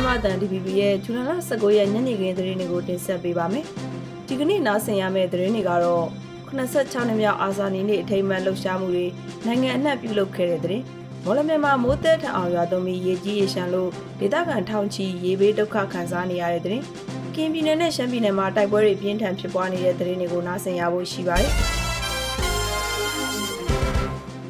မြန်မာတန် DPP ရဲ့ဇူလိုင်လ19ရက်ညနေခင်းသတင်းတွေကိုတင်ဆက်ပေးပါမယ်။ဒီကနေ့နားဆင်ရမယ့်သတင်းတွေကတော့86နှစ်မြောက်အာဇာနည်နေ့အထိမ်းအမှတ်လှုပ်ရှားမှုတွေနိုင်ငံအနှံ့ပြုလုပ်ခဲ့တဲ့သတင်း။မော်လမြန်မာမိုးသက်ထအောင်ရွာသွန်းပြီးရေကြီးရေရှမ်းလို့ဒေသခံထောင်ချီရေဘေးဒုက္ခခံစားနေရတဲ့သတင်း။ကင်းပြည်နယ်နဲ့ရှမ်းပြည်နယ်မှာတိုက်ပွဲတွေပြင်းထန်ဖြစ်ပွားနေတဲ့သတင်းတွေကိုနားဆင်ရဖို့ရှိပါတယ်။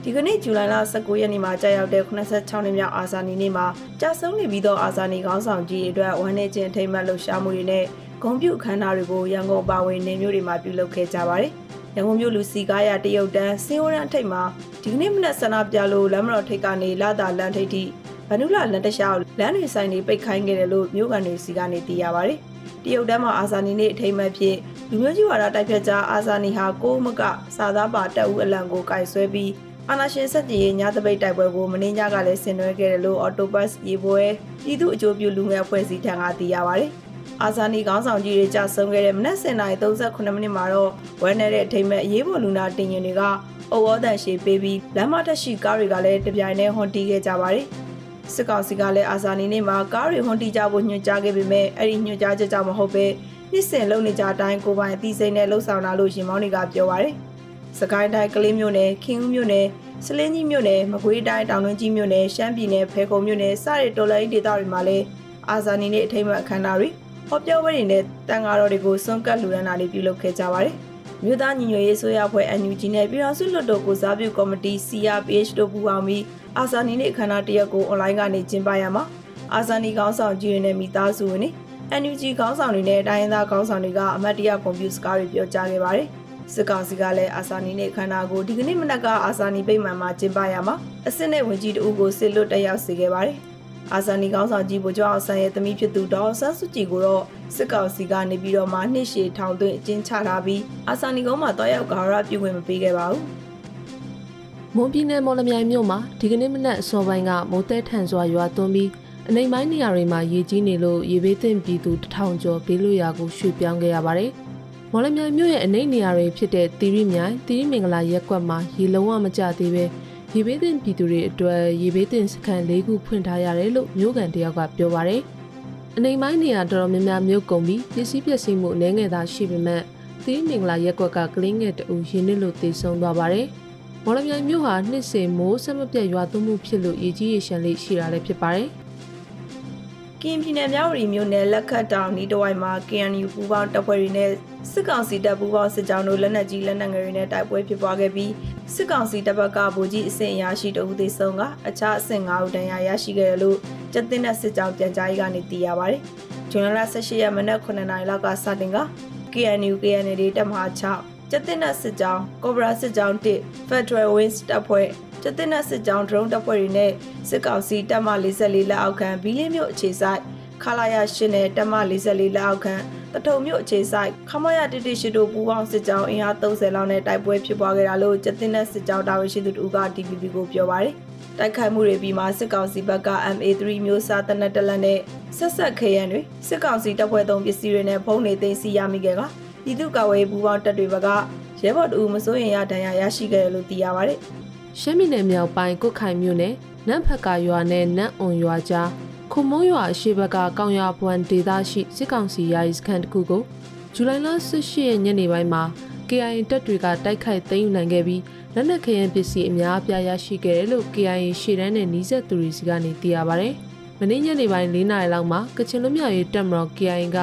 ဒီကနေ့ဇူလိုင်လ19ရက်နေ့မှာကြာရောက်တဲ့86နှစ်မြောက်အာဇာနည်နေ့မှာကြာဆုံးနေပြီးသောအာဇာနည်ခေါင်းဆောင်ကြီးအတွက်ဝမ်းနည်းခြင်းထိမ့်မှတ်လှုပ်ရှားမှုတွေနဲ့ဂုဏ်ပြုအခမ်းအနားတွေကိုရန်ကုန်ပါဝင်နေမျိုးတွေမှာပြုလုပ်ခဲ့ကြပါတယ်။ရန်ကုန်မြို့လူစီကားရတရုတ်တန်းစင်ဝရန်ထိပ်မှာဒီကနေ့မနက်ဆန္ဒပြလို့လမ်းမတော်ထိပ်ကနေလာတာလမ်းထိပ်ထိဗနုလလန်တခြားလမ်းတွေဆိုင်တွေပိတ်ခိုင်းခဲ့တယ်လို့မြို့ကန်တွေစီကနေသိရပါတယ်။တရုတ်တန်းမှာအာဇာနည်နေ့အထိမ်းအမှတ်ဖြစ်လူမျိုးကြီးဝါဒတိုက်ဖြတ်ကြားအာဇာနည်ဟာကိုမကစာသားပါတပ်ဦးအလံကိုကင်ဆွဲပြီး အာနာရှင်ဆက်တည်ရေးညသပိတ်တိုက်ပွဲကိုမင်းညကလည်းဆင်နွှဲခဲ့တယ်လို့ Octopus ရေပွဲပြည်သူ့အကျိုးပြုလူငယ်အဖွဲ့အစည်းထံကသိရပါတယ်။အာဇာနည်ခေါင်းဆောင်ကြီးတွေကြဆုံးခဲ့တဲ့မနက်7:38မိနစ်မှာတော့ဝဲနေတဲ့အထိမ်းမဲ့အရေးပေါ်လူနာတင်ရင်တွေကအိုဝေါ်တန်ရှေပေးပြီးလမ်းမတက်ရှိကားတွေကလည်းတပြိုင်တည်းဟွန်တီးခဲ့ကြပါတယ်။စစ်ကောင်စီကလည်းအာဇာနည်နေ့မှာကားတွေဟွန်တီးကြဖို့ညွှန်ကြားခဲ့ပေမဲ့အဲ့ဒီညွှန်ကြားချက်ကြောင့်မဟုတ်ပဲနှစ်စဉ်လုံနေကြအတိုင်းကိုပိုင်အသိစိတ်နဲ့လှုပ်ဆောင်လာလို့ရင်မောင်းတွေကပြောပါတယ်။ စကိုင်းတိုင်းကလေးမြို့နယ်ခင်ဦးမြို့နယ်စလင်းကြီးမြို့နယ်မကွေးတိုင်းတောင်တွင်းကြီးမြို့နယ်ရှမ်းပြည်နယ်ဖဲခုံမြို့နယ်စတဲ့တော်လိုင်းဒေသတွေမှာလည်းအာဇာနည်နေ့အထိမ်းအမှတ်အခမ်းအနားတွေဟောပြောပွဲတွေနဲ့တန်ဃာတော်တွေကိုစွန့်ကပ်လူရန်တာတွေပြုလုပ်ခဲ့ကြပါတယ်။မြို့သားညီညွတ်ရေးဆိုရဖွဲ့ NUG နဲ့ပြည်တော်စုလွှတ်တော်ကိုစားပြုကော်မတီ CRPH တို့ပူးပေါင်းပြီးအာဇာနည်နေ့အခမ်းအနားတရက်ကိုအွန်လိုင်းကနေကျင်းပရမှာအာဇာနည်ခေါင်းဆောင်ကြီးတွေနဲ့မိသားစုဝင်တွေ NUG ခေါင်းဆောင်တွေနဲ့တိုင်းရင်းသားခေါင်းဆောင်တွေကအမတ်တရကွန်ပျူတာစကားတွေပြောကြားခဲ့ပါတယ်။ စစ်ကောင်စီကလည်းအာဇာနည်နေ့ခန္ဓာကိုဒီကနေ့မနက်ကအာဇာနည်ပိတ်မှန်မှာကျင်းပရမှာအစစ်နဲ့ဝင်ကြီးတဦးကိုစစ်လွတ်တက်ရောက်စေခဲ့ပါတယ်။အာဇာနည်ကောင်းဆောင်ကြီးဗိုလ်ချုပ်အောင်ဆန်းရဲ့သမီးဖြစ်သူဒေါ်ဆန်းစုကြည်ကိုတော့စစ်ကောင်စီကနေပြီးတော့မှနှစ်ရှည်ထောင်သွင်းအကျဉ်းချထားပြီးအာဇာနည်ကုန်းမှာတွားရောက်ကာရပြုဝင်မပေးခဲ့ပါဘူး။မွန်ပြည်နယ်မော်လမြိုင်မြို့မှာဒီကနေ့မနက်အစောပိုင်းကမိုးတဲထန်စွာရွာသွန်းပြီးအနေမိုင်းနေရာတွေမှာရေကြီးနေလို့ရေဘေးသင့်ပြည်သူတထောင်ကျော်ဘေးလွတ်ရာကိုရွှေ့ပြောင်းခဲ့ရပါတယ်။ မော်လမြိုင်မြို့ရဲ့အနေနေရာတွေဖြစ်တဲ့တီရီမြိုင်တီရီမင်္ဂလာရက်ကွက်မှာရေလုံးဝမကျသေးပဲရေဘေးသင့်ပြည်သူတွေအတွက်ရေဘေးသင့်စခန်း၄ခုဖွင့်ထားရတယ်လို့မြို့ကန်တယောက်ကပြောပါရယ်အနေမိုင်းနေရာတော်တော်များများမြို့ကုန်ပြီးပစ္စည်းပစ္စည်းမှုအနည်းငယ်သာရှိပေမဲ့တီရီမင်္ဂလာရက်ကွက်ကကလင်းငယ်တူရင်းနစ်လို့တည်ဆုံသွားပါရယ်မော်လမြိုင်မြို့ဟာနှစ်စဉ်မိုးဆက်မပြတ်ရွာသွန်းမှုဖြစ်လို့ရေကြီးရေရှမ်းလေးရှိတာလည်းဖြစ်ပါတယ် ကင်းပြည်နယ်မြောက်ရီမြို့နယ်လက်ခတ်တောင်ဤတဝိုက်မှာ KNU ပူးပေါင်းတပ်ဖွဲ့တွေနဲ့စစ်ကောင်စီတပ်ပူးပေါင်းစစ်ကြောင်းတို့လက်နက်ကြီးလက်နက်ငယ်တွေနဲ့တိုက်ပွဲဖြစ်ပွားခဲ့ပြီးစစ်ကောင်စီတပ်ဘက်ကဗိုလ်ကြီးအဆင့်အရာရှိတဦးသေဆုံးကအခြားအဆင့်၅ဦးဒဏ်ရာရရှိခဲ့တယ်လို့ကျက်တင်တဲ့စစ်ကြောင်းပြန်ကြားရေးကနေသိရပါတယ်။ဇွန်လ18ရက်မနက်9နာရီလောက်ကစတင်က KNU KND တပ်မဟာ6ကျက်တင်တဲ့စစ်ကြောင်းကော့ဘရာစစ်ကြောင်း1 Federal Wings တပ်ဖွဲ့ ကျက်တင်တဲ့စစ်ကြောင်း drone တပ်ဖွဲ့တွေနဲ့စစ်ကောင်စီတပ်မ44လက်အောက်ခံဘီလင်းမြို့အခြေစိုက်ခလာရရှင်းနဲ့တပ်မ44လက်အောက်ခံတထုံမြို့အခြေဆိုင်ခမရတတိရှိတို့ပူးပေါင်းစစ်ကြောင်းအင်အား30လောက်နဲ့တိုက်ပွဲဖြစ်ပွားခဲ့တာလို့ကျတင်တဲ့စစ်ကြောင်းတာဝန်ရှိသူတို့က DPP ကိုပြောပါတယ်။တိုက်ခိုက်မှုတွေပြီးမှစစ်ကောင်စီဘက်က MA3 မျိုးစားတနက်တလက်နဲ့ဆက်ဆက်ခရန်တွေစစ်ကောင်စီတပ်ဖွဲ့သုံးပစ္စည်းတွေနဲ့ဖုံးနေသိမ်းဆီးရမိခဲ့ကပြည်သူ့ကာကွယ်ရေးပူးပေါင်းတပ်တွေဘက်ကရဲဘော်တူမစိုးရင်ရဒဏ်ရာရရှိခဲ့တယ်လို့သိရပါတယ်။ ရှမ်းပြည်နယ်မြောက်ပိုင်းကုတ်ခိုင်မြို့နယ်နန့်ဖက်ကရွာနဲ့နန့်အွန်ရွာကြားခုံမုံရွာအရှိဘက်ကကောင်းရဘွမ်ဒေသရှိစစ်ကောင်စီယာယီစခန်းတစ်ခုကိုဇူလိုင်လ18ရက်ညနေပိုင်းမှာ KIA တပ်တွေကတိုက်ခိုက်သိမ်းယူနိုင်ခဲ့ပြီးလက်နက်ခဲယမ်းပစ္စည်းအများအပြားရရှိခဲ့တယ်လို့ KIA ရှေ့တန်းနဲ့နှီးဆက်သူတွေစီကနေသိရပါဗျ။မနေ့ညနေပိုင်း၄နာရီလောက်မှာကချင်လူမျိုးရေးတပ်မတော် KIA က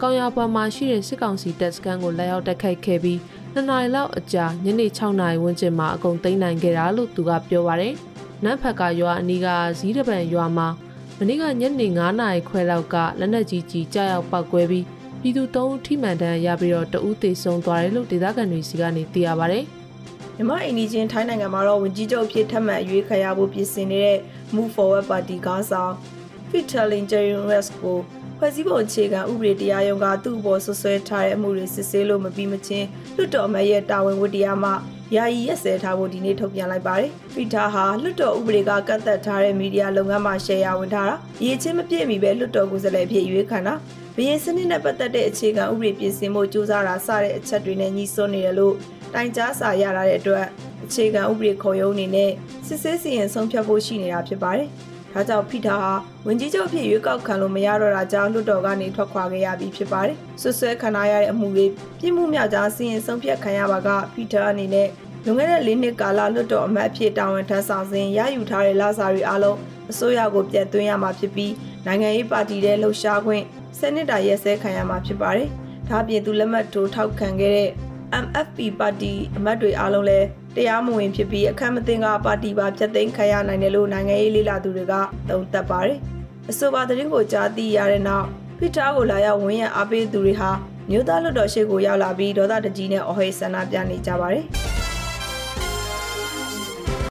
ကောင်းရဘွမ်မှာရှိတဲ့စစ်ကောင်စီတပ်စခန်းကိုလက်ရောက်တိုက်ခိုက်ခဲ့ပြီး နှစ်နာရီလောက်အကြာညနေ6နာရီဝန်းကျင်မှာအကုန်သိမ်းနိုင်ခဲ့တာလို့သူကပြောပါဗျ။နန်းဖက်ကရွာအနီးကဇီးတပံရွာမှာမနေ့ကညနေ9နာရီခွဲလောက်ကလက်နက်ကြီးကြီးကြားရောက်ပောက်ကွဲပြီးပြည်သူ၃ဦးထိမှန်ဒဏ်ရာရပြီးတော့တဦးသေဆုံးသွားတယ်လို့ဒေသခံတွေစီကနေသိရပါဗျ။မြမအင်ဒီဂျင်ထိုင်းနိုင်ငံမှာတော့ဝင်ကြီးချုပ်အဖြစ်ထပ်မံအရွေးခံရဖို့ပြင်ဆင်နေတဲ့ Move Forward Party ခေါင်းဆောင် Fitterling Jerryres ကို ဖွဲ့စည်းပုံအခြေခံဥပဒေတရားရုံးကသူ့အပေါ်ဆွဆွဲထားတဲ့အမှုတွေစစ်ဆေးလို့မပြီးမချင်းလွှတ်တော်အမတ်ရဲ့တာဝန်ဝတ္တရားမှယာယီရက်စဲထားဖို့ဒီနေ့ထုတ်ပြန်လိုက်ပါတယ်။ဖီတာဟာလွတ်တော်ဥပဒေကကန့်သက်ထားတဲ့မီဒီယာလုပ်ငန်းမှာရှယ်ယာဝင်ထားတာ။ရည်ချင်းမပြည့်မီပဲလွတ်တော်ကိုယ်စားလှယ်ဖြစ်ရွေးခံတာ။ဘရင်စနစ်နဲ့ပတ်သက်တဲ့အခြေခံဥပဒေပြင်ဆင်မှုစူးစမ်းတာစတဲ့အချက်တွေနဲ့ညှိစွန်းနေတယ်လို့တိုင်ကြားစာရလာတဲ့အတွက်အခြေခံဥပဒေခေါ်ရုံးအနေနဲ့စစ်ဆေးစီရင်ဆုံးဖြတ်ဖို့ရှိနေတာဖြစ်ပါတယ်။။ ဒါကြောင့်ဖိတာဟာဝင်ကြီးချုပ်ဖြစ်ရွေးကောက်ခံလို့မရတော့တာကြောင့်လွတ်တော်ကနေထွက်ခွာခဲ့ရပြီးဖြစ်ပါတယ်။ဆွဆွဲခံရတဲ့အမှုတွေပြစ်မှုမြောက်ကြောင်းစီရင်ဆုံးဖြတ်ခံရပါကဖိတာအနေနဲ့လွန်ခဲ့တဲ့၄နှစ်ကာလလွတ်တော်အမတ်အဖြစ်တာဝန်ထမ်းဆောင်စဉ်ရယူထားတဲ့လစာတွေအလုံးအစိုးရကိုပြန်သွင်းရမှာဖြစ်ပြီးနိုင်ငံရေးပါတီတဲ့လှုပ်ရှားခွင့်စနစ်တာရဲစဲခံရမှာဖြစ်ပါတယ်။ဒါ့အပြင်သူလက်မှတ်ထိုးထောက်ခံခဲ့တဲ့ MFP ပါတီအမတ်တွေအားလုံးလည်း တရားမဝင်ဖြစ်ပြီးအခမ်းမသိမ်းကပါတီပါဖျက်သိမ်းခံရနိုင်တယ်လို့နိုင်ငံရေးလေ့လာသူတွေကသုံးသပ်ပါတယ်။အဆိုပါသတင်းကိုကြားသိရတဲ့နောက်ဖိထားကိုလာရောက်ဝန်းရံအားပေးသူတွေဟာမြို့သားလွတ်တော်ရှိကိုရောက်လာပြီးဒေါသတကြီးနဲ့အော်ဟစ်ဆန္ဒပြနေကြပါတယ်။